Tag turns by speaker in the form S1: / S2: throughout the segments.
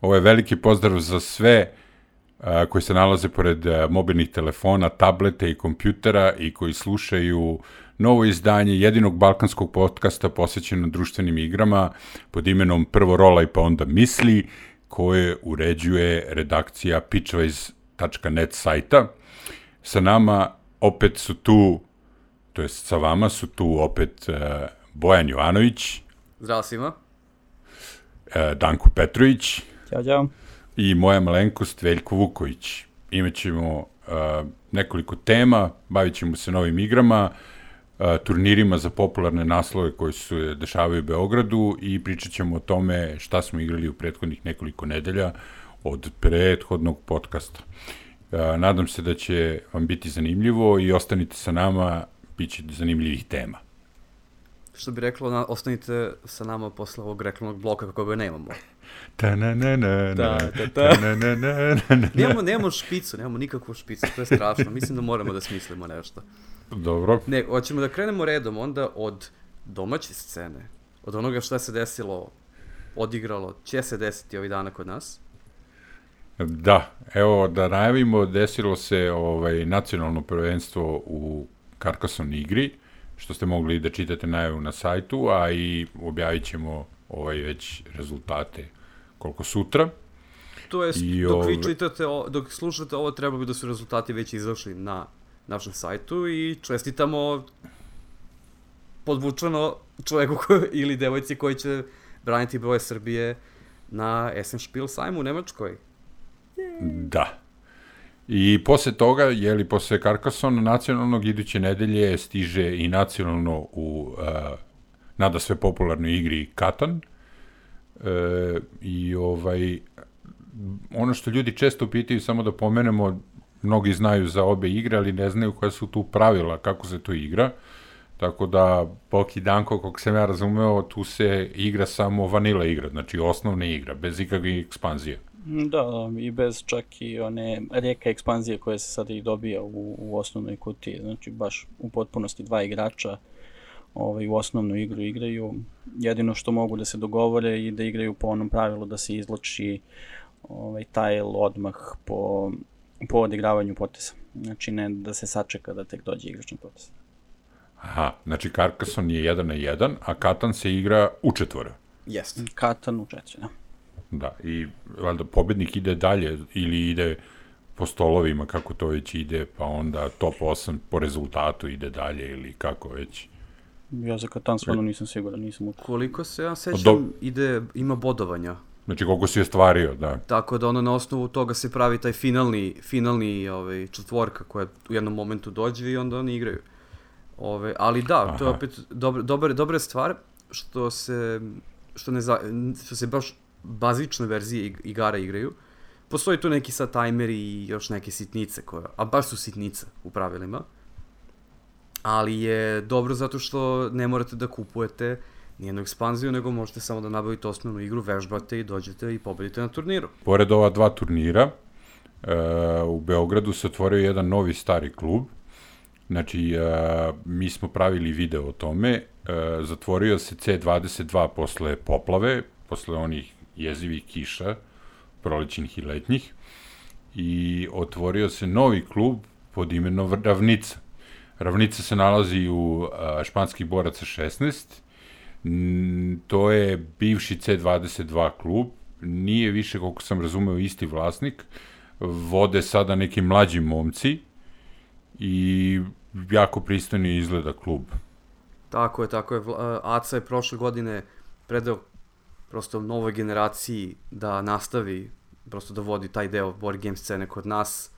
S1: Ovo je veliki pozdrav za sve a, koji se nalaze pored a, mobilnih telefona, tablete i kompjutera i koji slušaju novo izdanje jedinog balkanskog podcasta posvećeno društvenim igrama pod imenom Prvo rolaj pa onda misli, koje uređuje redakcija pitchwise.net sajta. Sa nama opet su tu, to jest sa vama su tu opet uh, Bojan Jovanović,
S2: Zdravo svima.
S1: uh, Danko Petrović
S3: Ćao, ćao.
S1: i moja malenkost Veljko Vuković. Imaćemo uh, nekoliko tema, bavit ćemo se novim igrama, uh, turnirima za popularne naslove koji se dešavaju u Beogradu i pričat ćemo o tome šta smo igrali u prethodnih nekoliko nedelja od prethodnog podcasta. Uh, nadam se da će vam biti zanimljivo i ostanite sa nama, bit će zanimljivih tema.
S2: Što bi reklo, na, ostanite sa nama posle ovog reklamnog bloka kako ga nemamo.
S1: Ta na na na na, ta na na na na na.
S2: Nemamo, nemamo špicu, nemamo nikakvu špicu, to je strašno. Mislim da moramo da smislimo nešto.
S1: Dobro.
S2: Ne, hoćemo da krenemo redom onda od domaće scene. Od onoga šta se desilo, odigralo, će se desiti ovih dana kod nas.
S1: Da, evo da najavimo, desilo se ovaj nacionalno prvenstvo u Carcassonne igri, što ste mogli da čitate najavu na sajtu, a i objavit ćemo ovaj već rezultate koliko sutra.
S2: To je,
S1: I
S2: dok vi
S1: ove-
S2: čitate, o, dok slušate ovo, treba bi da su rezultati već izašli na našem sajtu i čestitamo podvučeno čoveku ko, ili devojci koji će braniti boje Srbije na Essen Spiel sajmu u Nemačkoj.
S1: Da. I posle toga, je li posle Carcassonne nacionalnog iduće nedelje stiže i nacionalno u uh, nada sve popularnoj igri Katan. E, I ovaj, ono što ljudi često pitaju, samo da pomenemo, mnogi znaju za obe igre, ali ne znaju koja su tu pravila, kako se to igra. Tako da, Bok i Danko, kako sam ja razumeo, tu se igra samo vanila igra, znači osnovna igra, bez ikakvih ekspanzija.
S3: Da, i bez čak i one rijeka ekspanzije koje se sada i dobija u, u osnovnoj kutiji. Znači, baš u potpunosti dva igrača ovaj, u osnovnu igru igraju. Jedino što mogu da se dogovore i da igraju po onom pravilu da se izloči ovaj, tile odmah po, po odigravanju poteza. Znači, ne da se sačeka da tek dođe igračni potez.
S1: Aha, znači Carcassonne je 1 na 1, a Katan se igra u četvora.
S2: Jeste.
S3: Katan u četiri, da.
S1: Da, i valjda pobednik ide dalje ili ide po stolovima, kako to već ide, pa onda top 8 po rezultatu ide dalje ili kako već.
S3: Ja za Katan stvarno nisam siguran, nisam učio.
S2: Koliko se ja
S1: Do-
S2: sećam, ide, ima bodovanja.
S1: Znači, koliko si je stvario, da.
S2: Tako da ono na osnovu toga se pravi taj finalni, finalni ovaj, četvorka koja u jednom momentu dođe i onda oni igraju. Ove, ali da, to je
S1: Aha.
S2: opet dobra, dobra, dobra stvar što se, što, ne za, što se baš bazične verzije ig- igara igraju. Postoji tu neki sad tajmeri i još neke sitnice koje, a baš su sitnice u pravilima. Ali je dobro zato što ne morate da kupujete nijednu ekspanziju, nego možete samo da nabavite osnovnu igru, vežbate i dođete i pobedite na turniru.
S1: Pored ova dva turnira, e, u Beogradu se otvorio jedan novi stari klub. Znači, e, mi smo pravili video o tome. E, zatvorio se C22 posle poplave, posle onih jezivih kiša, prolećnih i letnjih. I otvorio se novi klub pod imenom Ravnica. Ravnica se nalazi u a, Španskih boraca 16. Mm, to je bivši C22 klub, nije više, koliko sam razumeo, isti vlasnik. Vode sada neki mlađi momci i jako pristojno izgleda klub.
S2: Tako je, tako je. Aca je prošle godine predao prosto novoj generaciji da nastavi prosto da vodi taj deo board game scene kod nas.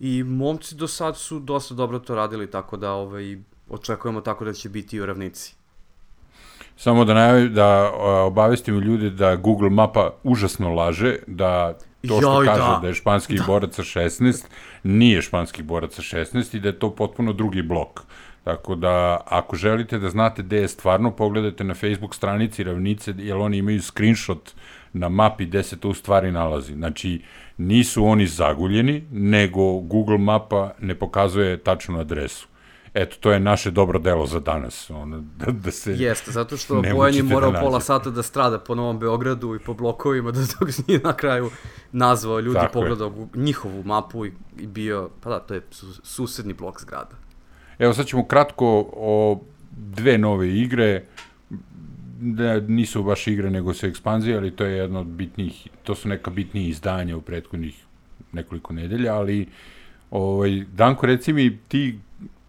S2: I momci do sad su dosta dobro to radili, tako da ovaj, očekujemo tako da će biti i u ravnici.
S1: Samo da, najavi, da obavestimo ljude da Google mapa užasno laže, da to što
S2: Joj,
S1: kaže
S2: da.
S1: da. je španskih da. boraca 16, nije španskih boraca 16 i da je to potpuno drugi blok. Tako da, ako želite da znate gde je stvarno, pogledajte na Facebook stranici Ravnice, jer oni imaju screenshot na mapi gde se to u stvari nalazi. Znači, nisu oni zaguljeni, nego Google mapa ne pokazuje tačnu adresu. eto, to je naše dobro delo za danas, ono, da, da se...
S2: Jeste, zato što Bojan je morao
S1: da
S2: pola sata da strada po Novom Beogradu i po blokovima, da dok nije na kraju nazvao ljudi,
S1: Tako je.
S2: pogledao gu- njihovu mapu i, i bio, pa da, to je su, susedni blok zgrada.
S1: Evo sad ćemo kratko o dve nove igre, da nisu baš igre nego su ekspanzije, ali to je jedno od bitnijih, to su neka bitnija izdanja u prethodnih nekoliko nedelja, ali ovaj, Danko, reci mi ti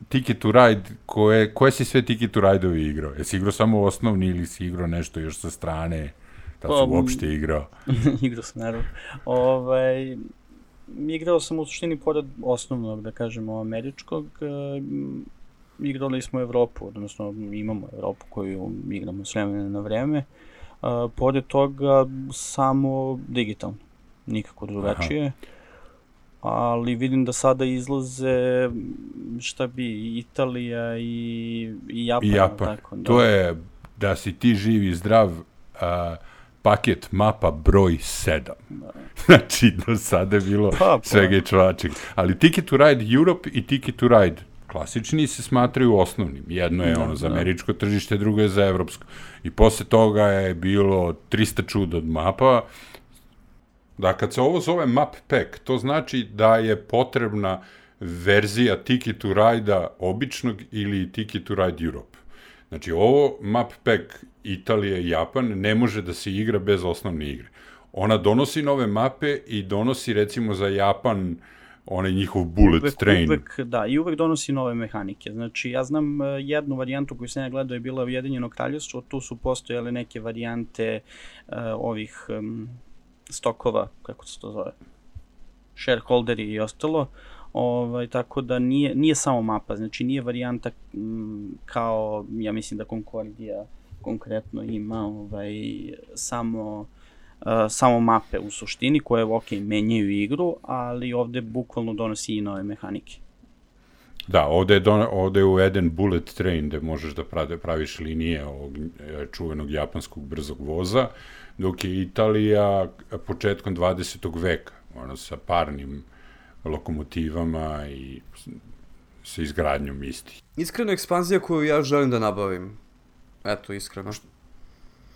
S1: Ticket to Ride, koje, koje si sve Ticket to Ride-ovi igrao? Jesi igrao samo osnovni ili si igrao nešto još sa strane? Da
S3: Pa,
S1: si uopšte igrao?
S3: igrao sam, naravno. Ovaj, igrao sam u suštini pored osnovnog, da kažemo, američkog, e, m, igrali smo Evropu, odnosno imamo Evropu koju igramo s vremena na vreme. A, pored toga, samo digitalno, nikako drugačije. Ali vidim da sada izlaze, šta bi, Italija i, i Japan.
S1: I Japan.
S3: Tako, da.
S1: To je da si ti živ i zdrav a, paket mapa broj 7. znači, do sada je bilo
S3: Pa, pa.
S1: svega i čvačeg. Ali Ticket to Ride Europe i Ticket to Ride klasični se smatraju osnovnim. Jedno je
S3: Da,
S1: ono za
S3: da.
S1: američko tržište, drugo je za evropsko. I posle toga je bilo 300 čuda od mapa. Da, kad se ovo zove map pack, to znači da je potrebna verzija Ticket to Ride-a običnog ili Ticket to Ride Europe. Znači, ovo map pack Italije i Japan ne može da se igra bez osnovne igre. Ona donosi nove mape i donosi, recimo, za Japan onaj njihov bullet
S3: uvek,
S1: train.
S3: Uvek, da, i uvek donosi nove mehanike. Znači, ja znam e, jednu varijantu koju sam ja gledao je bila Ujedinjeno kraljevstvo, tu su postojale neke varijante uh, ovih um, stokova, kako se to zove, shareholderi i ostalo, ovaj, tako da nije, nije samo mapa, znači nije varijanta m, kao, ja mislim da Concordia konkretno ima ovaj, samo uh, samo mape u suštini koje, ok, menjaju igru, ali ovde bukvalno donosi i nove mehanike.
S1: Da, ovde je, don, ovde je uveden bullet train gde možeš da praviš linije ovog e, čuvenog japanskog brzog voza, dok je Italija početkom 20. veka, ono sa parnim lokomotivama i sa izgradnjom istih.
S2: Iskreno ekspanzija koju ja želim da nabavim. Eto, iskreno.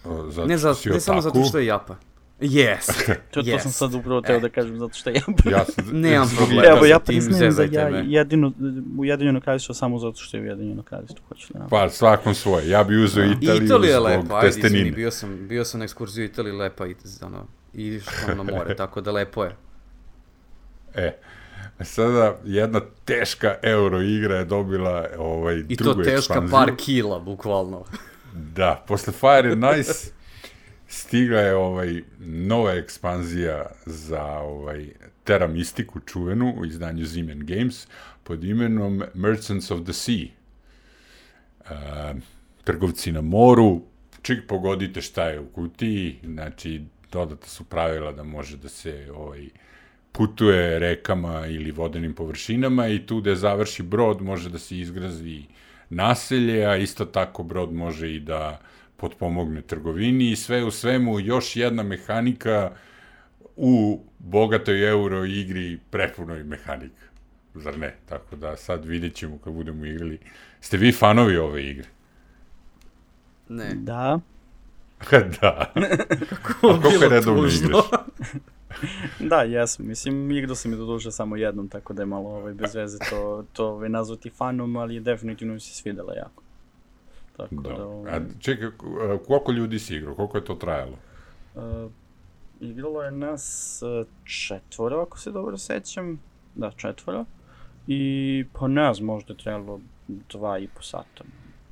S1: Zato
S2: Ne, za,
S1: što si
S2: ne samo zato što je Japa. Yes.
S3: To, to
S2: Yes.
S3: sam sad upravo teo
S2: E.
S3: da kažem, zato što ja...
S1: Ja sam,
S2: Nemam problema.
S3: Evo, ja priznajem da ja
S2: me.
S3: jedino, Ujedinjeno kraljevstvo samo zato što je Ujedinjeno kraljevstvo, hoću da napravim.
S1: Pa, svakom svoje. Ja bi uzeo
S2: I
S1: Italiju
S2: Italija je
S1: zbog
S2: lepa, ajde, izvini,
S1: testenine.
S2: bio sam, bio sam na ekskurziju u Italiji lepa i ono, i na more, tako da lepo je.
S1: E, sada jedna teška euro igra je dobila ovaj,
S2: I to
S1: drugu
S2: teška
S1: ekspanziju.
S2: par kila, bukvalno.
S1: Da, posle Fire and Nice stigla je ovaj nova ekspanzija za ovaj Terra Mystiku čuvenu u izdanju Zeman Games pod imenom Merchants of the Sea. E, trgovci na moru, čik pogodite šta je u kutiji, znači dodata su pravila da može da se ovaj putuje rekama ili vodenim površinama i tu gde završi brod može da se izgrazi naselje, a isto tako brod može i da potpomogne trgovini i sve u svemu još jedna mehanika u bogatoj euro igri prepunoj mehanika. Zar ne? Tako da sad vidjet ćemo kad budemo igrali. Ste vi fanovi ove igre?
S2: Ne.
S3: Da,
S1: da. A koliko redovno
S2: tužno.
S1: igraš?
S3: da, jesam. Mislim, igrao sam je do duše samo jednom, tako da je malo ovaj, bez veze to, to ovaj, nazvati fanom, ali definitivno mi se svidela jako. Tako da,
S1: Da.
S3: ovaj,
S1: A čekaj, koliko ljudi si igrao? Koliko je to trajalo?
S3: Uh, igralo je nas uh, četvoro, ako se dobro sećam. Da, četvoro. I, pa ne znam, možda je trebalo dva i po sata.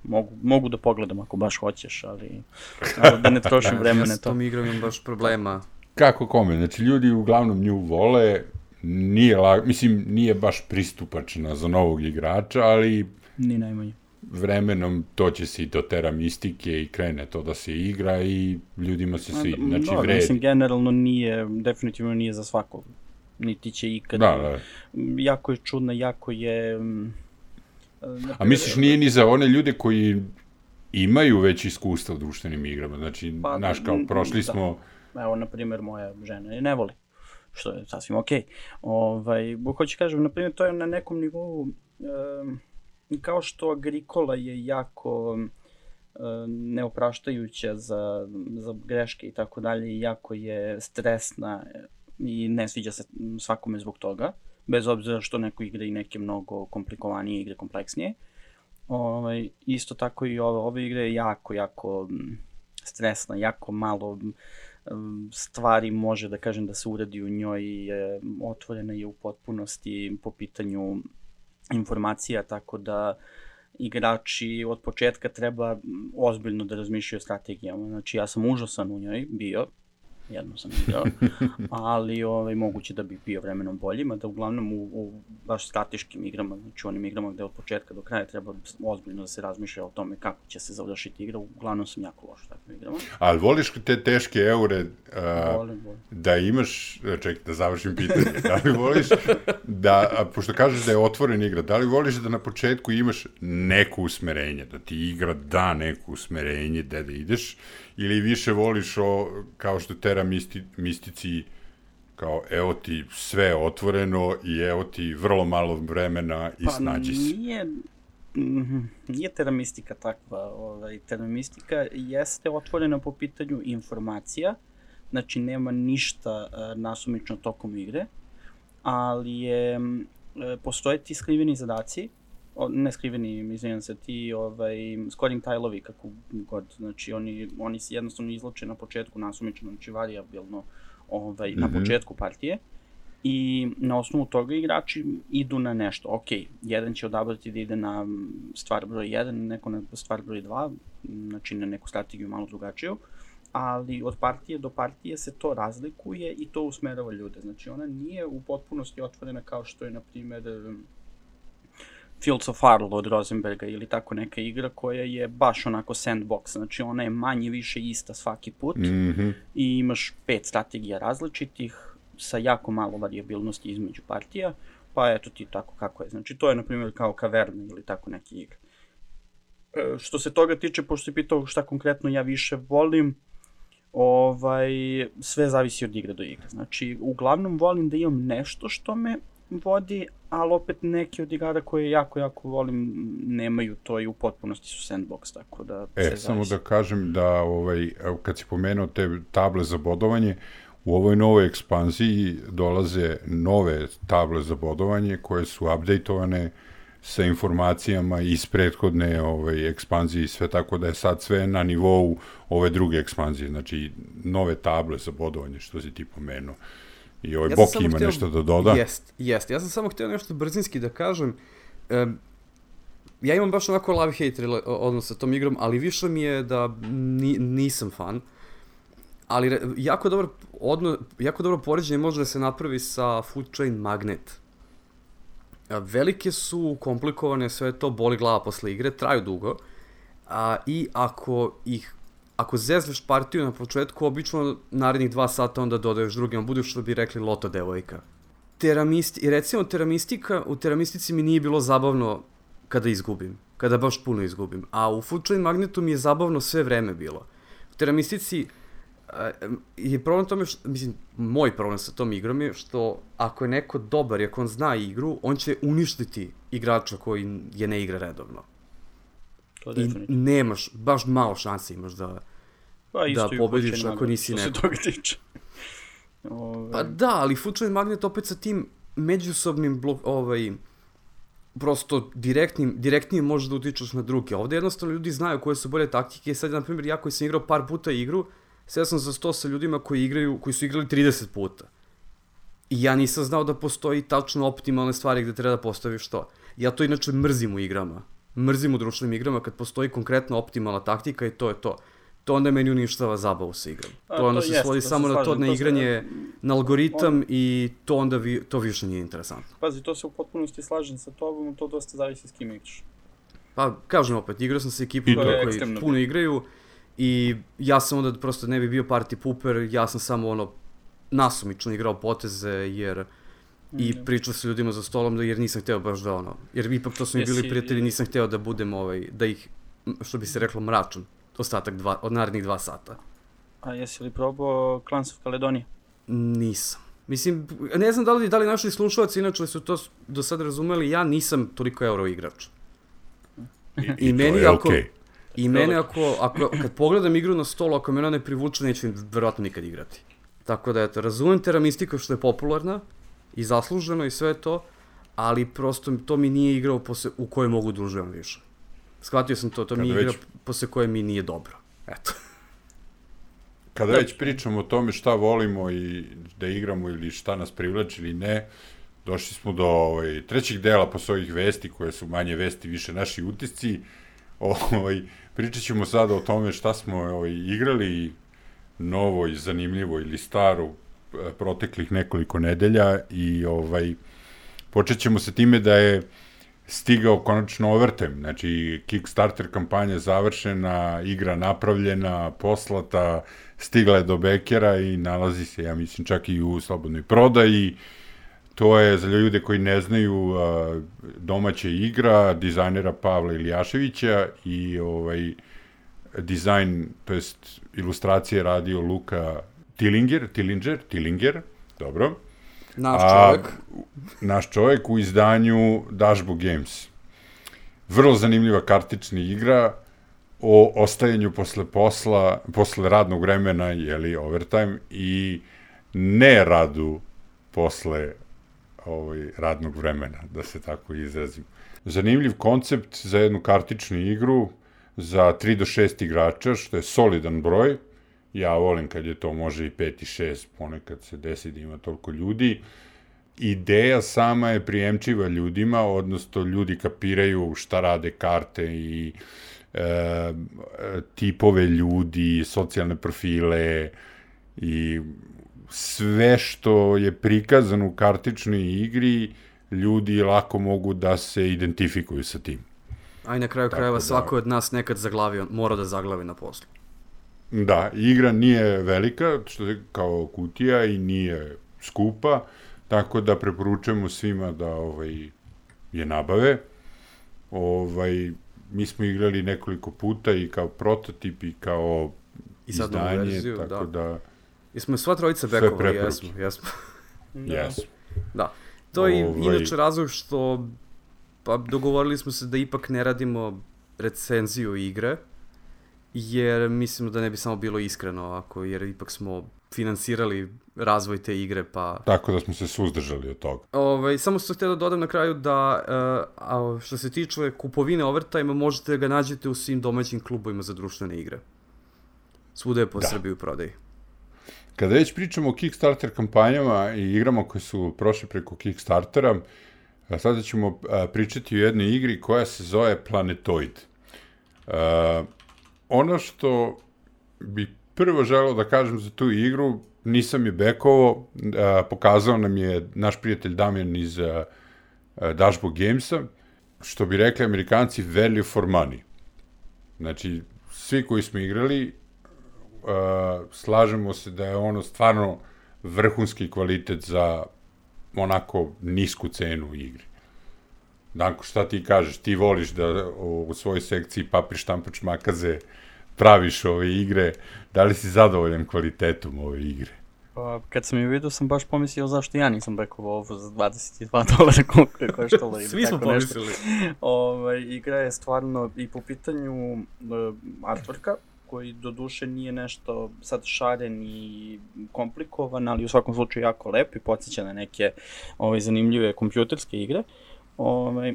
S3: Mogu, mogu da pogledam ako baš hoćeš, ali ali da ne trošim vreme
S2: ja
S3: to.
S2: tom igrom imam baš problema.
S1: Kako kome? Znači, ljudi uglavnom nju vole, nije, la, mislim, nije baš pristupačna za novog igrača, ali
S3: Ni najmanje.
S1: Vremenom to će se i do tera mistike i krene to da se igra i ljudima se svi, znači
S3: da,
S1: vredi.
S3: Mislim, generalno nije, definitivno nije za svakog. Niti će ikad.
S1: Da, da.
S3: Jako je čudna, jako je... mm,
S1: A
S3: naprimjer,
S1: misliš nije ni za one ljude koji imaju već iskustva u društvenim igrama, znači,
S3: Pa,
S1: znaš, kao prošli
S3: da.
S1: smo,
S3: Evo, na primjer, moja žena je ne voli, što je sasvim okej. Ovaj, bo hoću kažem, na primjer, to je na nekom nivou, um, kao što Agricola je jako e, neopraštajuća za, za greške i tako dalje, jako je stresna i ne sviđa se svakome zbog toga, bez obzira što neko igra i neke mnogo komplikovanije igre, kompleksnije. Ovaj, isto tako i ove, ove igre je jako, jako stresna, jako malo stvari može da kažem da se uradi u njoj, otvorena je u potpunosti po pitanju informacija, tako da igrači od početka treba ozbiljno da razmišljaju o strategijama. Znači ja sam užasan u njoj bio, jedno sam igrao, ali ovaj, moguće da bi bio vremenom bolji, mada uglavnom u, u baš strateškim igrama, znači onim igrama gde od početka do kraja treba ozbiljno da se razmišlja o tome kako će se završiti igra, uglavnom sam jako loš u takvim igrama.
S1: Ali voliš te teške eure uh, volim, volim. da imaš, čekaj da završim pitanje, da li voliš da, a, pošto kažeš da je otvoren igra, da li voliš da na početku imaš neko usmerenje, da ti igra da neko usmerenje, da da ideš, ili više voliš o, kao što Tera misti, mistici kao evo ti sve otvoreno i evo ti vrlo malo vremena i pa, snađi se.
S3: Nije, mhm, nije teramistika takva. Ovaj, teramistika jeste otvorena po pitanju informacija, znači nema ništa uh, nasumično tokom igre, ali je, uh, postoje ti skriveni zadaci o, ne skriveni, izvinjam se, ti ovaj, scoring tileovi, kako god, znači oni, oni se jednostavno izloče na početku nasumično, znači variabilno ovaj, mm -hmm. na mhm. početku partije i na osnovu toga igrači idu na nešto. Ok, jedan će odabrati da ide na stvar broj 1, neko na stvar broj 2, znači na neku strategiju malo drugačiju, ali od partije do partije se to razlikuje i to usmerava ljude. Znači ona nije u potpunosti otvorena kao što je, na primer, Fields of Arl od Rosenberga ili tako neka igra koja je baš onako sandbox, znači ona je manje više ista svaki put mm -hmm. i imaš pet strategija različitih sa jako malo variabilnosti između partija, pa eto ti tako kako je. Znači to je na primjer kao kaverna ili tako neke igre. E, što se toga tiče, pošto si pitao šta konkretno ja više volim, ovaj, sve zavisi od igre do igre. Znači, uglavnom volim da imam nešto što me vodi, ali opet neki od igara koje jako, jako volim nemaju to i u potpunosti su sandbox, tako da...
S1: E, samo da kažem da ovaj, kad si pomenuo te table za bodovanje, u ovoj novoj ekspanziji dolaze nove table za bodovanje koje su updateovane sa informacijama iz prethodne ovaj, ekspanzije i sve tako da je sad sve na nivou ove druge ekspanzije, znači nove table za bodovanje što si ti pomenuo. I ovaj ja Boki ima htio, nešto da doda.
S2: Jest, jest. Ja sam samo htio nešto brzinski da kažem. Um, ja imam baš onako love-hate odnos sa tom igrom, ali više mi je da ni, nisam fan. Ali jako dobro, odno, jako dobro poređenje može da se napravi sa Food Chain Magnet. Velike su, komplikovane, sve to boli glava posle igre, traju dugo. A, I ako ih ako zezneš partiju na početku, obično narednih dva sata onda dodaješ drugima, budeš što bi rekli loto devojka. Teramist, I recimo teramistika, u teramistici mi nije bilo zabavno kada izgubim, kada baš puno izgubim, a u Chain Magnetu mi je zabavno sve vreme bilo. U teramistici je problem tome što, mislim, moj problem sa tom igrom je što ako je neko dobar ako on zna igru, on će uništiti igrača koji je ne igra redovno. To I nemaš, baš malo šanse imaš da, pa, da pobediš ako nisi neko. Se toga tiče. Ove... Pa da, ali Footchain Magnet opet sa tim međusobnim blok, ovaj, prosto direktnim, direktnije možeš da utičeš na druge. Ovde jednostavno ljudi znaju koje su bolje taktike. Sad, na primjer, ja koji sam igrao par puta igru, sad sam za sto sa ljudima koji igraju, koji su igrali 30 puta. I ja nisam znao da postoji tačno optimalne stvari gde treba da postaviš to. Ja to inače mrzim u igrama mrzim u društvenim igrama kad postoji konkretno optimalna taktika i to je to. To onda meni uništava zabavu sa igrom. A, to onda to se jest, svodi samo na to, na igranje, se... na algoritam on... i to onda vi, to više nije interesantno.
S3: Pazi, to se u potpunosti slažem sa tobom, to dosta zavisi s kim igraš.
S2: Pa, kažem opet, igrao sam sa ekipom koji puno igraju i ja sam onda prosto ne bi bio party pooper, ja sam samo ono nasumično igrao poteze jer i mm. pričao sa ljudima za stolom da jer nisam hteo baš da ono, jer ipak to su mi bili prijatelji, nisam hteo da budem ovaj, da ih, što bi se reklo, mračun ostatak dva, od narednih dva sata.
S3: A jesi li probao Clans of Caledonia?
S2: Nisam. Mislim, ne znam da li, da li naši slušalci inače su to do sad razumeli, ja nisam toliko euro igrač.
S1: I,
S2: I
S1: to
S2: meni
S1: je
S2: ako,
S1: okej.
S2: I mene ako, ako, kad pogledam igru na stolu, ako me ona ne privuče, neću verovatno nikad igrati. Tako da, eto, razumem Terra Mystica što je popularna i zasluženo i sve to, ali prosto to mi nije igra posle, u kojoj mogu da uživam više. Shvatio sam to, to mi je
S1: Kada
S2: igra
S1: već-
S2: posle koje mi nije dobro. Eto.
S1: Kada već pričamo o tome šta volimo i da igramo ili šta nas privlači ili ne, došli smo do ovaj, trećeg dela posle ovih vesti, koje su manje vesti, više naši utisci. Ovaj, pričat ćemo sada o tome šta smo ovaj, igrali novo i zanimljivo ili staro proteklih nekoliko nedelja i ovaj, počet ćemo sa time da je stigao konačno overtime, znači Kickstarter kampanja završena, igra napravljena, poslata, stigla je do Bekera i nalazi se, ja mislim, čak i u slobodnoj prodaji. To je za ljude koji ne znaju domaća igra dizajnera Pavla Iljaševića i ovaj dizajn, to jest ilustracije radio Luka Tillinger, Tillinger, Tillinger, dobro.
S2: Naš
S1: A,
S2: čovjek.
S1: naš čovjek u izdanju Dashbo Games. Vrlo zanimljiva kartična igra o ostajanju posle posla, posle radnog vremena, jeli, overtime, i ne radu posle ovaj, radnog vremena, da se tako izrazim. Zanimljiv koncept za jednu kartičnu igru za 3 do 6 igrača, što je solidan broj. Ja volim kad je to može i 5 i 6, ponekad se desi da ima toliko ljudi. Ideja sama je prijemčiva ljudima, odnosno ljudi kapiraju šta rade karte i e, tipove ljudi, socijalne profile i sve što je prikazano u kartičnoj igri, ljudi lako mogu da se identifikuju sa tim.
S2: A i na kraju
S1: Tako
S2: krajeva
S1: da-
S2: svako od nas nekad zaglavio, mora da zaglavi na poslu.
S1: Da, igra nije velika, što je kao kutija i nije skupa, tako da preporučujemo svima da ovaj je nabave. Ovaj mi smo igrali nekoliko puta i kao prototip i kao
S2: I sad
S1: izdanje,
S2: verziju,
S1: tako
S2: da.
S1: da,
S2: Jesmo sva trojica bekovali, jesmo, jesmo.
S3: Da.
S1: jes.
S2: Da. To je
S1: Ovaj-
S2: inače razlog što pa dogovorili smo se da ipak ne radimo recenziju igre, jer mislimo da ne bi samo bilo iskreno ovako, jer ipak smo finansirali razvoj te igre, pa...
S1: Tako da smo se suzdržali od toga.
S2: Ovaj, samo sam htio da dodam na kraju da, uh, a, što se tiče kupovine overtime, možete ga nađete u svim domaćim klubovima za društvene igre. Svuda je po
S1: Da.
S2: Srbiji u prodaji.
S1: Kada već pričamo o Kickstarter kampanjama i igrama koje su prošle preko Kickstartera, a sada ćemo a, pričati o jednoj igri koja se zove Planetoid. A, ono što bi prvo želeo da kažem za tu igru, nisam je bekovo, a, pokazao nam je naš prijatelj Damjan iz a, a, Dashboard Gamesa, što bi rekli amerikanci value for money. Znači, svi koji smo igrali, uh, slažemo se da je ono stvarno vrhunski kvalitet za onako nisku cenu u igri. Danko, šta ti kažeš? Ti voliš da u, u svojoj sekciji papir, štampač, makaze praviš ove igre. Da li si zadovoljan kvalitetom ove igre?
S3: Pa, kad sam je vidio sam baš pomislio zašto ja nisam bekovao ovo za 22 dolara koliko je koštalo
S2: Svi smo pomislili.
S3: Ovaj, igra je stvarno i po pitanju uh, artworka, koji do duše nije nešto sad šaren i komplikovan, ali u svakom slučaju jako lep i podsjeća na neke ovaj, zanimljive kompjuterske igre. Ovaj,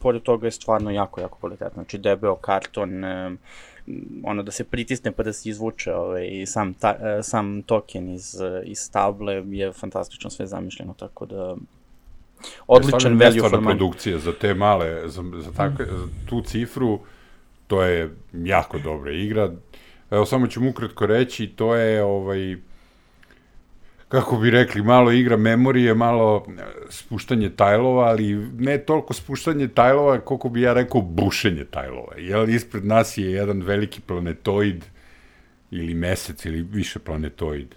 S3: pored toga je stvarno jako, jako kvalitetno. Znači debeo karton, e, ono da se pritisne pa da se izvuče ovaj, sam, ta, e, sam token iz, iz table je fantastično sve zamišljeno, tako da odličan value for money.
S1: produkcija za te male, za, za, takve, za tu cifru, to je jako dobra igra. Evo, samo ću mu ukratko reći, to je, ovaj, kako bi rekli, malo igra memorije, malo e, spuštanje tajlova, ali ne toliko spuštanje tajlova, koliko bi ja rekao bušenje tajlova. Jer ispred nas je jedan veliki planetoid, ili mesec, ili više planetoid,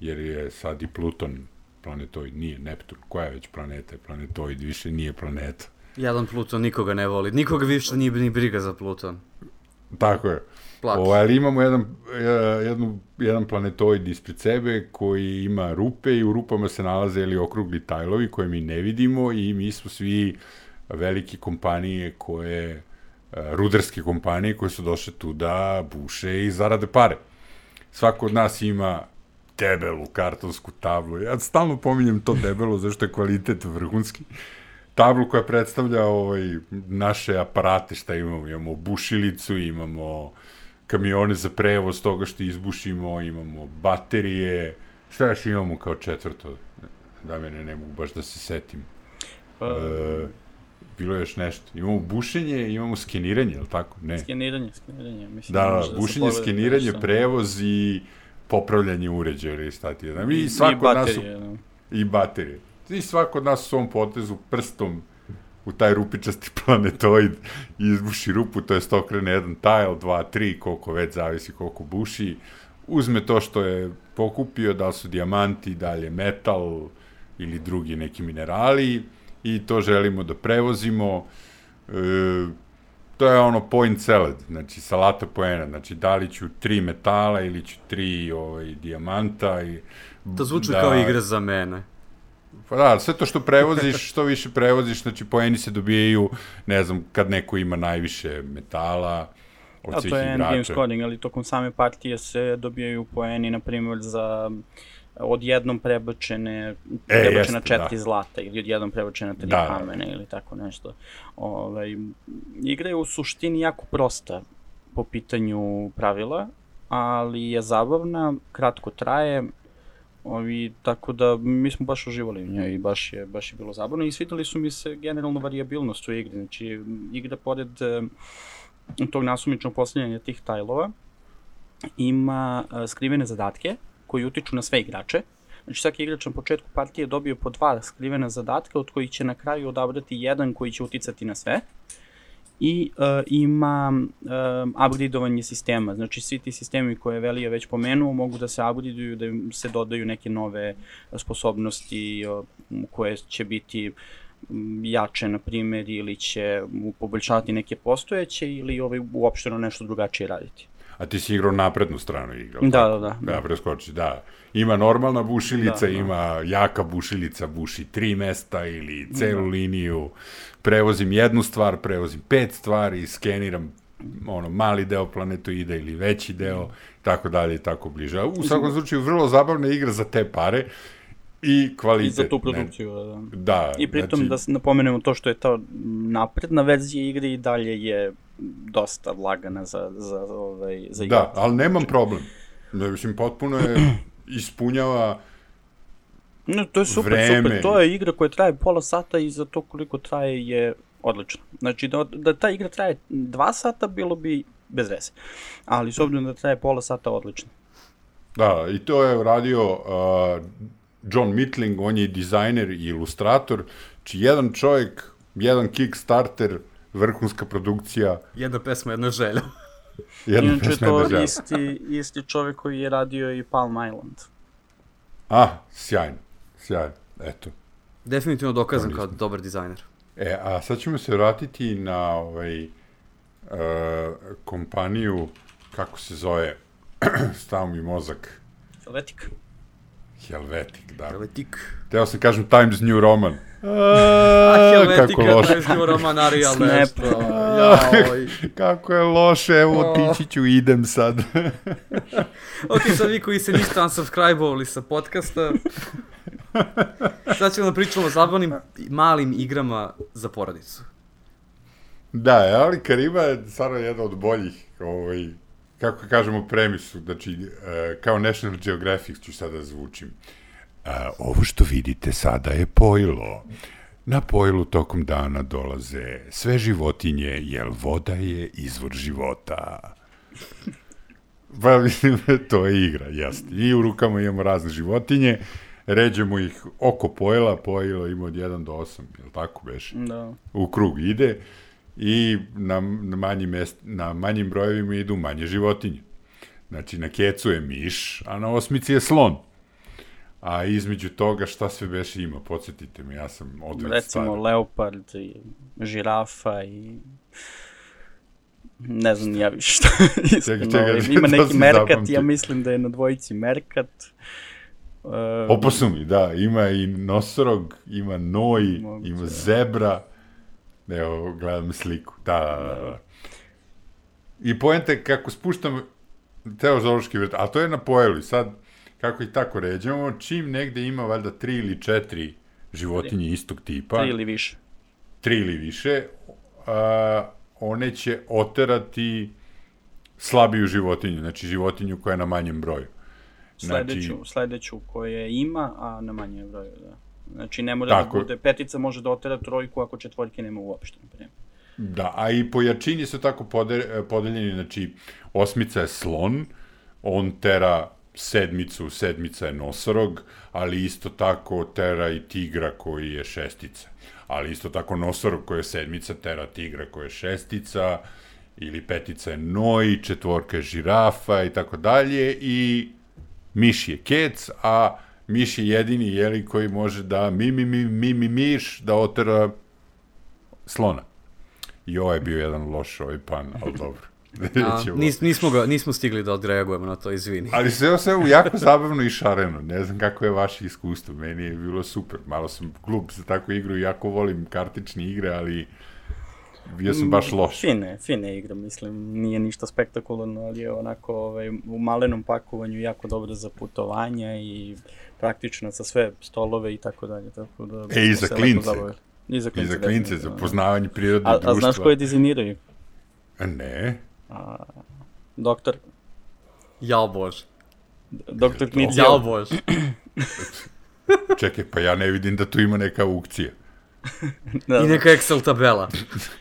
S1: jer je sad i Pluton planetoid, nije Neptun. Koja je već planeta? je Planetoid, više nije planeta.
S2: Jedan Pluton nikoga ne voli. Nikoga više nije ni briga za Pluton.
S1: Tako je.
S2: Plaki.
S1: Ovaj, ali imamo jedan, e, jednu, jedan planetoid ispred sebe koji ima rupe i u rupama se nalaze ili okrugli tajlovi koje mi ne vidimo i mi smo svi velike kompanije koje rudarske kompanije koje su došle tu da buše i zarade pare. Svako od nas ima debelu kartonsku tablu. Ja stalno pominjem to debelo, zašto je kvalitet vrhunski. Tablu koja predstavlja ovaj, naše aparate, šta imamo. Imamo bušilicu, imamo kamione za prevoz toga što izbušimo, imamo baterije, šta još imamo kao četvrto? Da mene ne mogu baš da se setim. Pa... E, bilo je još nešto. Imamo bušenje, imamo skeniranje, je li tako? Ne.
S3: Skeniranje, skeniranje. Mislim,
S1: da, da, da bušenje, skeniranje, prevoz i popravljanje uređaja ili šta ti je. Da, I, svako I baterije. Od nas, da. I baterije. I svako od nas u svom potezu prstom u taj rupičasti planetoid i izbuši rupu, to je okrene jedan tile, dva, tri, koliko već zavisi koliko buši, uzme to što je pokupio, da su dijamanti, da li je metal ili drugi neki minerali i to želimo da prevozimo. E, to je ono point salad, znači salata poena, znači da li ću tri metala ili ću tri ovaj, dijamanta. I,
S2: to zvuči da, kao igra za mene.
S1: Pa da, sve to što prevoziš, što više prevoziš, znači poeni se dobijaju, ne znam, kad neko ima najviše metala, od
S3: A to je endgame scoring, ali tokom same partije se dobijaju poeni, na primjer, za odjednom prebačene, e, prebačena jeste, četiri da. zlata ili odjednom prebačena tri da, kamene ili tako nešto. Ovaj, igra je u suštini jako prosta po pitanju pravila, ali je zabavna, kratko traje, Ovi, tako da mi smo baš uživali u njoj i baš je, baš je bilo zabavno i svideli su mi se generalno variabilnost u igri. Znači, igra pored e, tog nasumičnog postavljanja tih tajlova ima e, skrivene zadatke koji utiču na sve igrače. Znači, svaki igrač na početku partije dobio po dva skrivena zadatka, od kojih će na kraju odabrati jedan koji će uticati na sve i uh, ima uh, upgradeovanje sistema. Znači, svi ti sistemi koje je Velija već pomenuo mogu da se upgradeuju, da se dodaju neke nove sposobnosti uh, koje će biti jače, na primjer, ili će poboljšati neke postojeće ili ovaj, uopšteno nešto drugačije raditi.
S1: A ti si igrao naprednu stranu igrao.
S3: Da, da, da.
S1: Da, preskoči, da. Ima normalna bušilica, da, da. ima jaka bušilica, buši tri mesta ili celu da. liniju prevozim jednu stvar, prevozim pet stvari, skeniram ono, mali deo planetoida ili veći deo, tako dalje i tako bliže. U svakom slučaju, vrlo zabavna igra za te pare i kvalitet. I
S3: za tu produkciju, ne?
S1: da. Da.
S3: I pritom znači... da se napomenemo to što je ta napredna verzija igre i dalje je dosta lagana za, za, ovaj, za
S1: igru. Da, ali nemam problem. Ne, mislim, potpuno je ispunjava
S3: No, to je super, vreme. super. To je igra koja traje pola sata i za to koliko traje je odlično. Znači, da, da ta igra traje dva sata, bilo bi bez veze. Ali s obzirom da traje pola sata, odlično.
S1: Da, i to je radio uh, John Mitling, on je dizajner i ilustrator, či jedan čovjek, jedan Kickstarter, vrhunska produkcija.
S2: Jedna pesma, jedna želja.
S3: jedna Inače, pesma, jedna želja. to isti, isti čovjek koji je radio i Palm Island.
S1: Ah, sjajno. Sjajno, eto.
S2: Definitivno dokazan kao dobar dizajner.
S1: E, a sad ćemo se vratiti na ovaj, uh, kompaniju, kako se zove, stav mi mozak.
S3: Helvetic.
S1: Helvetic, da.
S2: Helvetic.
S1: Teo sam kažem Times New Roman.
S2: A, Helvetic, kako loše. Times New Roman, Arial nešto.
S1: Jaoj. kako je loše, evo otići ću, idem sad.
S2: ok, sad vi koji se niste unsubscribe-ovali sa podcasta, Sad ćemo da pričamo o zabavnim malim igrama za porodicu.
S1: Da, ali Kariba je stvarno jedna od boljih, ovaj, kako kažemo, premisu, znači, uh, kao National Geographic ću sada da zvučim. Uh, ovo što vidite sada je pojlo. Na pojlu tokom dana dolaze sve životinje, jer voda je izvor života. Pa mislim, to je igra, jasno. I u rukama imamo razne životinje, ređemo ih oko pojela, pojelo ima od 1 do 8, je li tako beš?
S3: Da.
S1: U krug ide i na, na, manjim, mest, na manjim brojevima idu manje životinje. Znači, na kecu je miš, a na osmici je slon. A između toga šta sve beše ima, podsjetite me, ja sam odveć
S3: Recimo, stvar. leopard i žirafa i ne znam ja više šta. čekaj, čekaj, ima neki merkat, zapamti. ja mislim da je na dvojici merkat.
S1: Uh, Oposumi, da, ima i nosorog, ima noj, moguće, ima da. zebra. Evo, gledam sliku, da, da, da. I poenta je kako spuštam teozološki vrt, a to je na pojelu i sad, kako ih tako ređamo, čim negde ima valjda tri ili četiri životinje istog tipa,
S3: Tri ili više.
S1: tri ili više, a, one će oterati slabiju životinju, znači životinju koja je na manjem broju.
S3: Sledeću,
S1: Znači-
S3: sledeću koje ima, a na manje broju, da. Znači, ne mora
S1: Tako.
S3: da bude, petica može da otera trojku ako četvorke nema uopšte, na primjer.
S1: Da, a i po jačini su tako pode, podeljeni, znači osmica je slon, on tera sedmicu, sedmica je nosorog, ali isto tako tera i tigra koji je šestica. Ali isto tako nosorog koji je sedmica tera tigra koji je šestica, ili petica je noj, četvorka je žirafa i tako dalje, i miš je kec, a miš je jedini jeli koji može da mi, mi, mi, mi, mi, miš da otera slona. I ovo je bio jedan loš ovaj pan, ali dobro.
S2: A, nis, nismo, ga, nismo stigli da odreagujemo na to, izvini.
S1: Ali sve o svemu jako zabavno i šareno. Ne znam kako je vaše iskustvo. Meni je bilo super. Malo sam glup za takvu igru jako volim kartične igre, ali bio sam baš loš.
S3: Fine, fine igra, mislim, nije ništa spektakularno, ali je onako ovaj, u malenom pakovanju jako dobro za putovanja i praktično za sve stolove i tako dalje, tako da...
S1: E, i za klince.
S3: I za
S1: I
S3: klince,
S1: za klince, za
S3: da.
S1: poznavanje prirode
S3: A,
S1: i
S3: a
S1: društva.
S3: znaš ko je dizajniraju?
S1: A Ne.
S3: Doktor,
S2: Jao Bože.
S3: doktor Kmic.
S2: Jao Bože.
S1: Čekaj, pa ja ne vidim da tu ima neka aukcija.
S3: Da,
S2: I neka Excel tabela.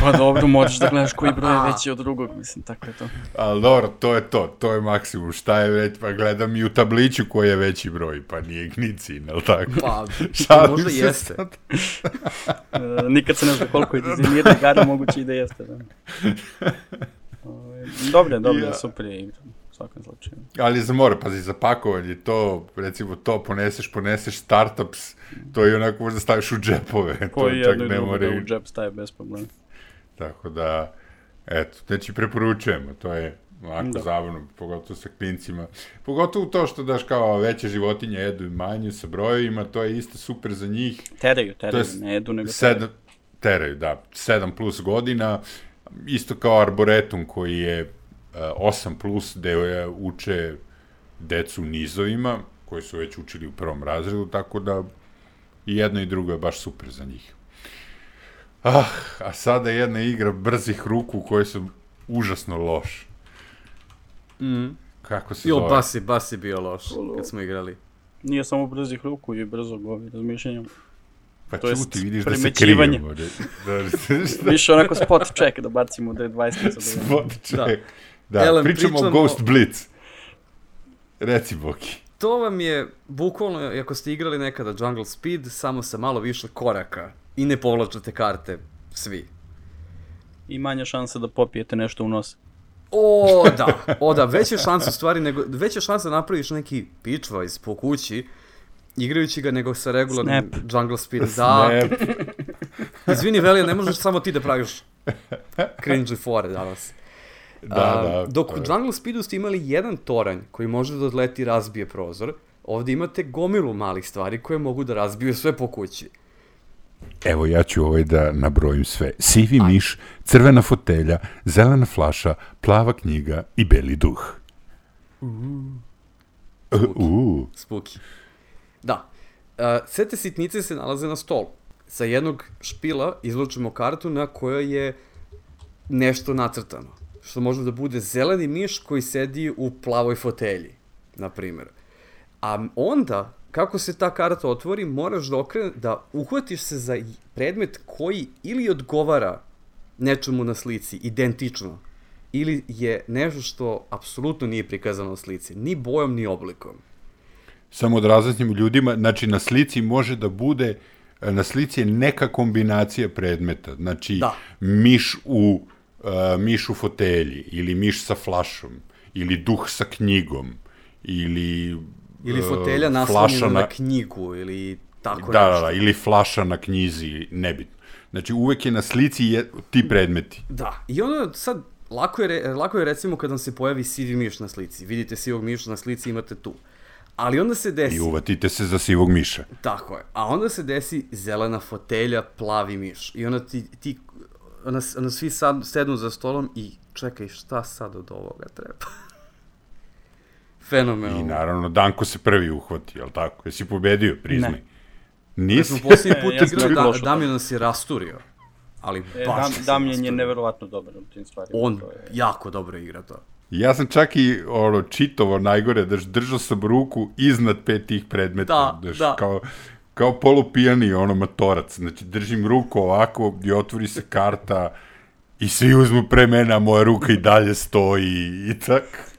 S3: Pa dobro, možeš da gledaš koji broj je veći od drugog, mislim, tako je to.
S1: Ali dobro, to je to, to je maksimum. Šta je već, pa gledam i u tabliću koji je veći broj, pa nije gnicin, je li tako?
S2: Pa,
S1: Šalim
S2: možda jeste.
S1: sad.
S3: E, nikad se ne zna koliko je dizajnirana igara, moguće i da jeste, da. Ovaj, Dobre, dobre,
S1: Ja.
S3: super je igra, svakom slučaju.
S1: Ali za more, pazi, za pakovanje, to, recimo, to poneseš, poneseš startups, to i onako možda staviš u džepove, to
S3: Koji
S1: čak
S3: jedno i
S1: ne
S3: drugo da u džep staje bez problema.
S1: Tako da, eto, znači preporučujemo, to je onako
S3: Da.
S1: zabavno, pogotovo sa klincima. Pogotovo to što daš kao veće životinje jedu i manje sa brojevima, to je isto super za njih.
S3: Teraju, teraju,
S1: s-
S3: ne jedu, nego teraju.
S1: Sedam, teraju, da, 7 plus godina, isto kao Arboretum koji je uh, 8 plus, gde je, uče decu nizovima, koji su već učili u prvom razredu, tako da i jedno i drugo je baš super za njih. Ah, a sada jedna igra brzih ruku koje su užasno loš.
S2: Mm.
S1: Kako se
S2: Jo,
S1: zove?
S2: bas je, bas je bio loš kad smo igrali.
S3: Nije samo brzih ruku i brzog ovaj, razmišljanja.
S1: Pa
S3: to
S1: čuti, vidiš da se
S3: primećivanje.
S1: krijemo. Da, da, šta?
S3: Više onako spot check da bacimo da je 20 za
S1: Spot check. Da,
S2: Elem,
S1: pričamo, o
S2: pričamo-
S1: Ghost Blitz. Reci, Boki.
S2: To vam je, bukvalno, ako ste igrali nekada Jungle Speed, samo sa malo više koraka i ne povlačate karte svi.
S3: I manja šansa da popijete nešto u nos.
S2: O, da, o da, veće šanse u stvari, nego, veće šanse da napraviš neki pitchwise po kući, igrajući ga nego sa regularnim
S3: Snap.
S2: Jungle Speed. Da,
S1: Snap.
S2: izvini Velija, ne možeš samo ti da praviš cringe fore danas.
S1: Da,
S2: A,
S1: da.
S2: Dok u. Jungle Speedu ste imali jedan toranj koji može da odleti i razbije prozor, ovde imate gomilu malih stvari koje mogu da razbiju sve po kući.
S1: Evo ja ću ovaj da nabrojim sve. Sivi miš, crvena fotelja, zelena flaša, plava knjiga i beli duh. Uh, uh.
S2: Spooky. Da. Uh, sve te sitnice se nalaze na stolu. Sa jednog špila izlučimo kartu na kojoj je nešto nacrtano. Što može da bude zeleni miš koji sedi u plavoj fotelji, na primjer. A onda, kako se ta karta otvori, moraš da, okre, da uhvatiš se za predmet koji ili odgovara nečemu na slici, identično, ili je nešto što apsolutno nije prikazano na slici, ni bojom, ni oblikom.
S1: Samo da razjasnimo ljudima, znači na slici može da bude, na slici je neka kombinacija predmeta. Znači
S2: Da.
S1: miš u, uh, miš u fotelji, ili miš sa flašom, ili duh sa knjigom, ili...
S2: Ili
S1: uh,
S2: fotelja naslonjena na... na knjigu, ili tako
S1: Da,
S2: nešto.
S1: da, da, ili flaša na knjizi, nebitno. Znači, uvek je na slici je, ti predmeti.
S2: Da, i onda sad, lako je, lako je recimo kad vam se pojavi sivi miš na slici. Vidite sivog miša na slici, imate tu. Ali onda se desi...
S1: I uvatite se za sivog miša.
S2: Tako je. A onda se desi zelena fotelja, plavi miš. I onda ti, ti nas, nas svi sad sednu za stolom i čekaj, šta sad od ovoga treba? Fenomenalno.
S1: I naravno, Danko se prvi uhvati, jel tako? Jesi pobedio, priznaj.
S3: Ne.
S1: Nisi?
S2: sam posljednji
S3: E,
S2: put da, Damjan nas je rasturio. Ali
S3: E,
S2: baš
S3: Dam,
S2: nas je
S3: neverovatno dobar u tim stvarima.
S2: On
S3: to je-
S2: jako dobro igra to.
S1: Ja sam čak i ono, čitovo najgore, daš, držao sam ruku iznad pet tih predmeta.
S2: Da,
S1: daš,
S2: da.
S1: Kao, kao polupijani ono matorac. Znači, držim ruku ovako i otvori se karta i svi uzmu pre mene, a moja ruka i dalje stoji i tak.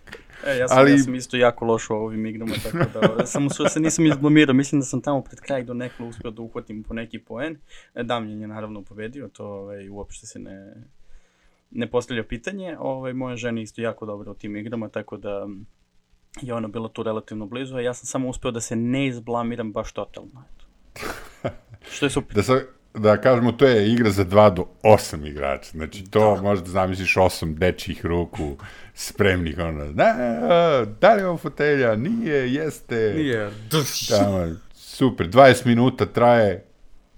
S3: E, ja sam,
S1: Ali-
S3: ja sam isto jako loš u ovim igrama, tako da samo su se nisam izblamirao. Mislim da sam tamo pred kraj do nekla uspio da uhvatim po neki poen. E, Damljen je naravno pobedio, to ovaj, uopšte se ne, ne postavlja pitanje. Ovaj, moja žena je isto jako dobra u tim igrama, tako da je ona bila tu relativno blizu, a ja sam samo uspeo da se ne izblamiram baš totalno. Eto. Što je super.
S1: Da, sa, da kažemo, to je igra za 2 do 8 igrača. Znači, to da. možda zamisliš 8 dečjih ruku spremnih, ono, da, da li je ovo fotelja? Nije, jeste.
S2: Nije.
S1: Tamo, super, 20 minuta traje,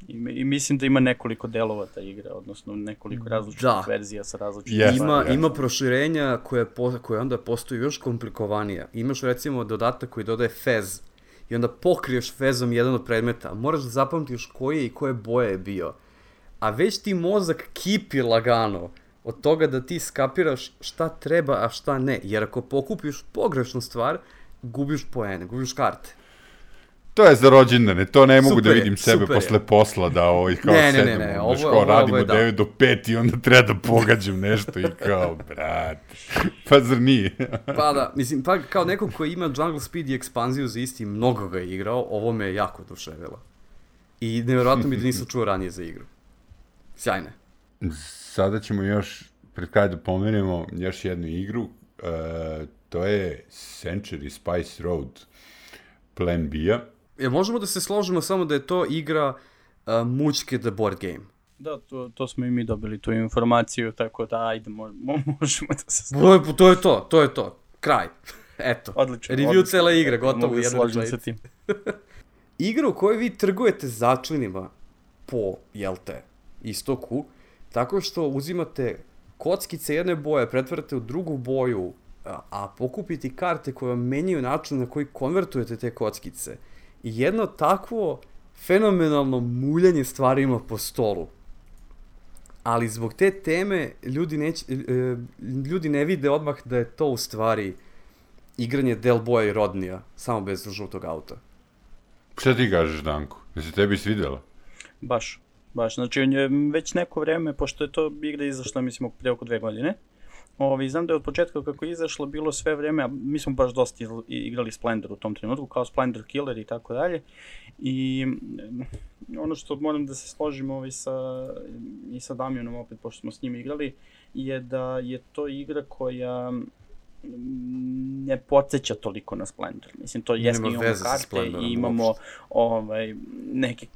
S3: I, I mislim da ima nekoliko delova ta igra, odnosno nekoliko različitih
S2: Da.
S3: verzija sa različitim
S1: Jeste,
S2: Ima,
S1: jeste.
S2: ima proširenja koje, po, koje onda postaju još komplikovanija. Imaš recimo dodatak koji dodaje fez i onda pokriješ fezom jedan od predmeta. Moraš da zapamtiš koji i koje boje je bio. A već ti mozak kipi lagano od toga da ti skapiraš šta treba, a šta ne. Jer ako pokupiš pogrešnu stvar, gubiš poene, gubiš karte.
S1: To je za rođendane, to ne mogu
S2: Super
S1: da vidim sebe
S2: super
S1: posle posla da ovaj kao
S2: Ne, ne, ne,
S1: sedem,
S2: ne,
S1: ono,
S2: ovo-
S1: kao
S2: ovo- ovo
S1: radimo
S2: je da.
S1: 9 do 5 i onda treba da pogađam nešto i kao, brat, pa zar nije?
S2: Pa da, mislim, pa kao neko ko ima Jungle Speed i ekspanziju za isti, mnogo ga je igrao, ovo me je jako oduševilo. I nevjerojatno mi da nisam čuo ranije za igru. Sjajne.
S1: Sada ćemo još, pred kraj da pomenemo, još jednu igru, uh, to je Century Spice Road Plan B-a.
S2: Jel možemo da se složimo samo da je to igra uh, mućke the board game?
S3: Da, to, to smo i mi dobili tu informaciju, tako da ajde, mo, mo, možemo da se
S2: je, to je to, to je to. Kraj. Eto.
S3: Odlično.
S2: Review
S3: odlično.
S2: cele igre, gotovo
S3: Mogu da složim sa tim.
S2: igra u kojoj vi trgujete začinima po, jel te, istoku, tako što uzimate kockice jedne boje, pretvarate u drugu boju, a, a pokupiti karte koje vam menjaju način na koji konvertujete te kockice. I jedno takvo fenomenalno muljanje stvarima po stolu. Ali zbog te teme ljudi, neć, e, ljudi ne vide odmah da je to u stvari igranje Del Boya i Rodnija, samo bez žutog auta.
S1: Šta ti kažeš, Danko? Da se tebi svidela?
S3: Baš, baš. Znači, on je već neko vreme, pošto je to igra izašla, mislim, pre oko dve godine, Ovi, znam da je od početka kako je izašlo bilo sve vreme, a mi smo baš dosta igrali Splendor u tom trenutku, kao Splendor Killer i tako dalje. I mm, ono što moram da se složim ovaj sa, i sa Damjanom opet, pošto smo s njim igrali, je da je to igra koja mm, ne podsjeća toliko na Splendor. Mislim, to jesmo imamo karte i imamo ovaj, neke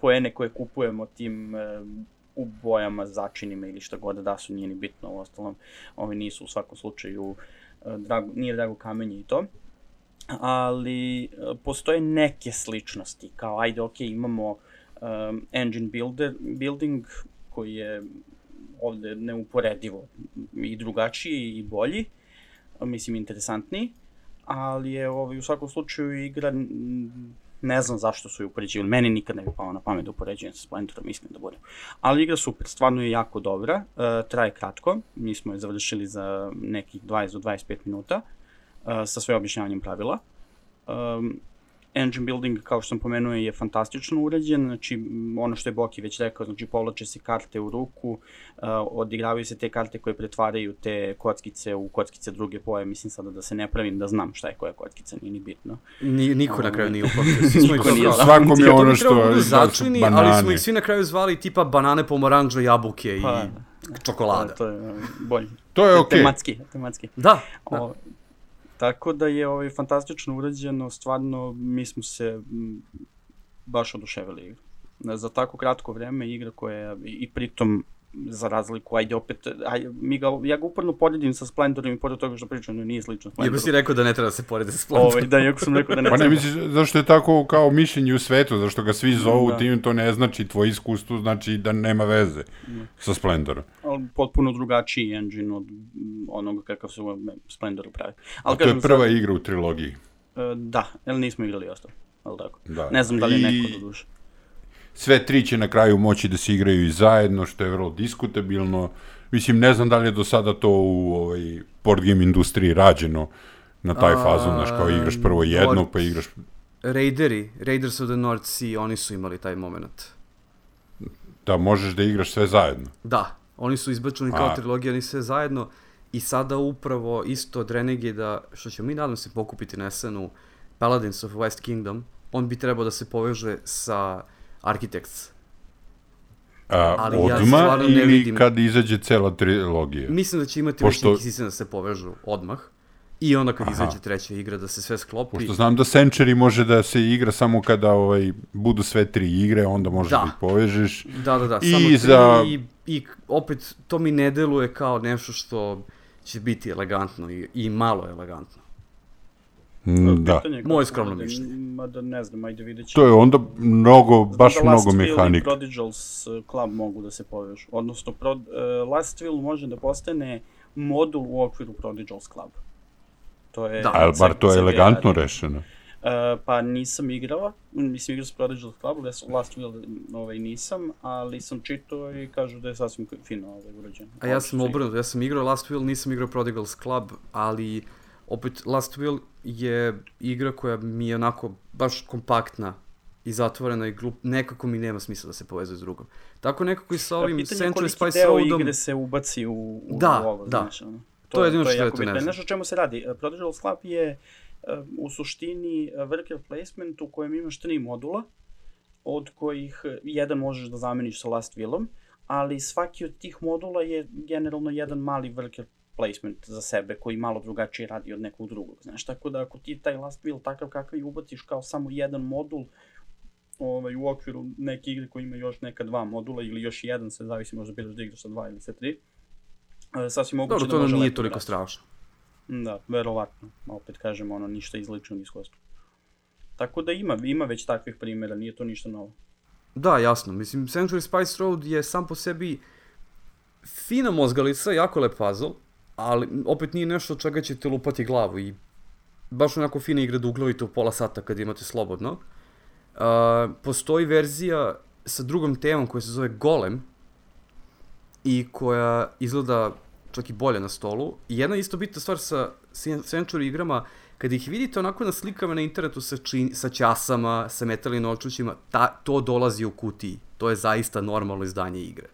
S3: poene koje kupujemo tim e, u bojama, začinima ili šta god da su, nije ni bitno, u ostalom, ovi nisu u svakom slučaju, e, drago, nije drago kamenje i to, ali e, postoje neke sličnosti, kao ajde, ok, imamo um, engine builder, building koji je ovde neuporedivo i drugačiji i bolji, mislim interesantniji, ali je ovaj, u svakom slučaju igra, ne znam zašto su je upoređivali, meni nikad ne bi palo na pamet da upoređujem sa Splendorom, iskren da budem. Ali igra super, stvarno je jako dobra, uh, traje kratko, mi smo je završili za nekih 20 do 25 minuta, uh, sa sve objašnjavanjem pravila. Um, engine building, kao što sam pomenuo, je fantastično urađen, znači ono što je Boki već rekao, znači povlače se karte u ruku, uh, odigravaju se te karte koje pretvaraju te kockice u kockice druge boje, mislim sada da se ne pravim da znam šta je koja kockica, nije ni bitno.
S2: Ni, niko na kraju nije upamtio.
S3: Niko nije znao.
S1: Svakom je ono što... da su
S2: začini, ali smo ih svi na kraju zvali tipa banane, pomoranđe, jabuke i
S3: Pa,
S2: čokolada.
S3: To je bolje.
S1: To je okej.
S3: Tematski, tematski.
S2: Da, da.
S3: O, tako da je ovaj, fantastično urađeno, stvarno mi smo se m, baš oduševili igru. Za tako kratko vreme igra koja je i, pritom za razliku, ajde opet, aj, mi ga, ja ga uporno poredim sa Splendorom i pored toga što pričam, no nije slično
S2: Iako
S3: Splendoru.
S2: si rekao da ne treba da se porede sa Splendorom.
S3: Ovaj, da, iako sam rekao da ne
S1: Pa ne
S3: treba.
S1: misliš, zašto je tako kao mišljenje u svetu, zašto ga svi zovu
S3: Da.
S1: tim, to ne znači, tvoje iskustvo znači da nema veze sa Splendorom.
S3: Potpuno drugačiji engine od mm, onoga kakav se u Splendoru pravi. Ali
S1: A to je
S3: kažem,
S1: prva igra u trilogiji.
S3: sad, e, da, jer nismo igrali ostalo, ali tako.
S1: Da.
S3: Ne znam da li je
S1: I-
S3: neko do duše.
S1: Sve tri će na kraju moći da se igraju i zajedno, što je vrlo diskutabilno. Mislim, ne znam da li je do sada to u ovaj, board game industriji rađeno na taj
S2: A,
S1: fazon, znaš, kao igraš prvo
S2: North-
S1: pa igraš...
S2: Raideri, Raiders of the North Sea, oni su imali taj moment.
S1: Da možeš da igraš sve zajedno.
S2: Da, oni su izbačeni kao
S1: A.
S2: trilogija, oni sve zajedno. I sada upravo isto od Renegade, što ćemo mi nadam se pokupiti na SN-u, Paladins of West Kingdom, on bi trebao da se poveže sa Architects.
S1: A,
S2: Ali ja
S1: odma
S2: ne
S1: ili
S2: vidim-
S1: kad izađe cela trilogija?
S2: Mislim da će imati
S1: Pošto-
S2: Pošto... neki sistem da se povežu odmah. I onda kad
S1: Aha.
S2: izađe treća igra da se sve sklopi.
S1: Pošto znam da Century može da se igra samo kada ovaj, budu sve tri igre, onda možeš da,
S2: Da.
S1: ih povežeš.
S2: Da, da, da,
S1: I
S2: samo tri
S1: za-
S2: i, i opet to mi ne deluje kao nešto što će biti elegantno i, i malo elegantno.
S1: Mm, Da.
S2: Moje skromno
S3: bude,
S2: mišljenje.
S3: Mada ne znam, ajde vidjet ćemo.
S1: To je onda mnogo, baš
S3: Znam da
S1: mnogo mehanika.
S3: i Prodigals Club mogu da se povežu. Odnosno, Prod, uh, Lastville može da postane modul u okviru Prodigals Club. To je...
S2: Da.
S1: Ali bar to je elegantno rešeno.
S3: Uh, pa nisam igrao, mislim igrao s Prodigal Club, Lastville ovaj, nisam, ali sam čitao i kažu da je sasvim fino ovaj, urađeno.
S2: A ja sam
S3: su
S2: obrnut, ja sam igrao Last Will, nisam igrao Prodigals Club, ali opet Last Will je igra koja mi je onako baš kompaktna i zatvorena i glup, nekako mi nema smisla da se povezuje s drugom. Tako nekako i sa ovim
S3: Pitanje je
S2: Century
S3: koliki
S2: Spice
S3: deo
S2: Roadom,
S3: igre se ubaci u, u,
S2: Da,
S3: ovo,
S2: da.
S3: znaš, ono.
S2: To je jedino što ja
S3: jako
S2: to ne znam.
S3: Nešto o čemu se radi. Uh, Prodigal Club je uh, u suštini worker placement u kojem imaš tri modula, od kojih jedan možeš da zameniš sa Last Willom, ali svaki od tih modula je generalno jedan mali worker placement za sebe koji malo drugačije radi od nekog drugog. Znaš, tako da ako ti taj Last Will takav kakav i ubaciš kao samo jedan modul, ovaj, u okviru neke igre koji ima još neka dva modula ili još jedan, se zavisi možda biraš da igraš sa dva ili sa tri. E, sasvim moguće
S2: dobro,
S3: da
S2: to
S3: može
S2: nije toliko
S3: da
S2: strašno.
S3: Da, verovatno. Opet kažem, ono, ništa iz ličnog iskustva. Tako da ima, ima već takvih primjera, nije to ništa novo.
S2: Da, jasno. Mislim, Century Spice Road je sam po sebi fina mozgalica, jako lep puzzle, ali opet nije nešto od čega ćete lupati glavu i baš onako fina igra da uglavite u pola sata kad imate slobodno. Uh, postoji verzija sa drugom temom koja se zove Golem i koja izgleda čak i bolje na stolu. I jedna isto bitna stvar sa Century igrama, kada ih vidite onako na slikama na internetu sa, čin, sa ćasama, sa metalnim novčućima, ta, to dolazi u kutiji. To je zaista normalno izdanje igre.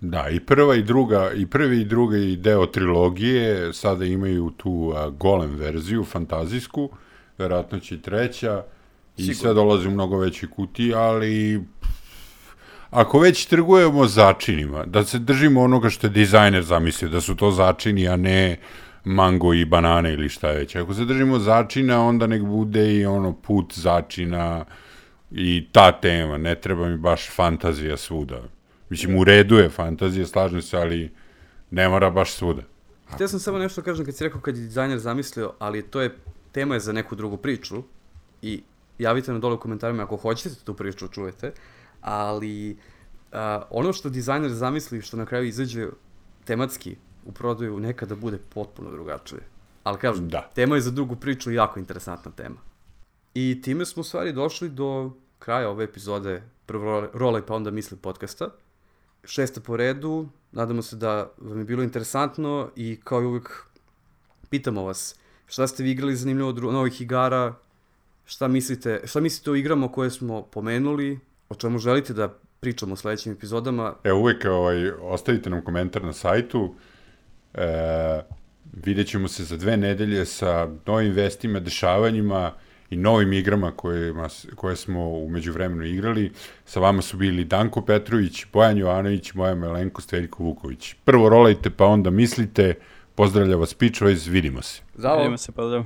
S1: Da, i prva i druga, i prvi i drugi deo trilogije sada imaju tu a, golem verziju, fantazijsku, verovatno će i treća, i
S2: Sigurno.
S1: sve dolazi u mnogo većoj kutiji, ali ako već trgujemo začinima, da se držimo onoga što je dizajner zamislio, da su to začini, a ne mango i banane ili šta već. Ako se držimo začina, onda nek bude i ono put začina i ta tema, ne treba mi baš fantazija svuda. Mislim, u redu je fantazija, slažem se, ali ne mora baš svuda.
S2: Htio sam samo nešto kažem kad si rekao kad je dizajner zamislio, ali to je, tema je za neku drugu priču i javite nam dole u komentarima ako hoćete tu priču čujete, ali a, ono što dizajner zamisli, što na kraju izađe tematski u prodaju, nekada bude potpuno drugačije. Ali kažem,
S1: Da.
S2: tema je za drugu priču jako interesantna tema. I time smo u stvari došli do kraja ove epizode prvo role pa onda misli podcasta. Šesta po redu, nadamo se da vam je bilo interesantno i kao i uvijek pitamo vas šta ste vi igrali zanimljivo od novih igara, šta mislite, šta mislite o igrama koje smo pomenuli, o čemu želite da pričamo u sledećim epizodama.
S1: E, uvek ovaj, ostavite nam komentar na sajtu. E, vidjet ćemo se za dve nedelje sa novim vestima, dešavanjima i novim igrama kojima, s- koje smo umeđu vremenu igrali. Sa vama su bili Danko Petrović, Bojan Jovanović, moja Melenko Steljko Vuković. Prvo rolajte, pa onda mislite. Pozdravlja vas Pitchwise, vidimo se.
S2: Zdravo!
S3: Vidimo se, pozdrav.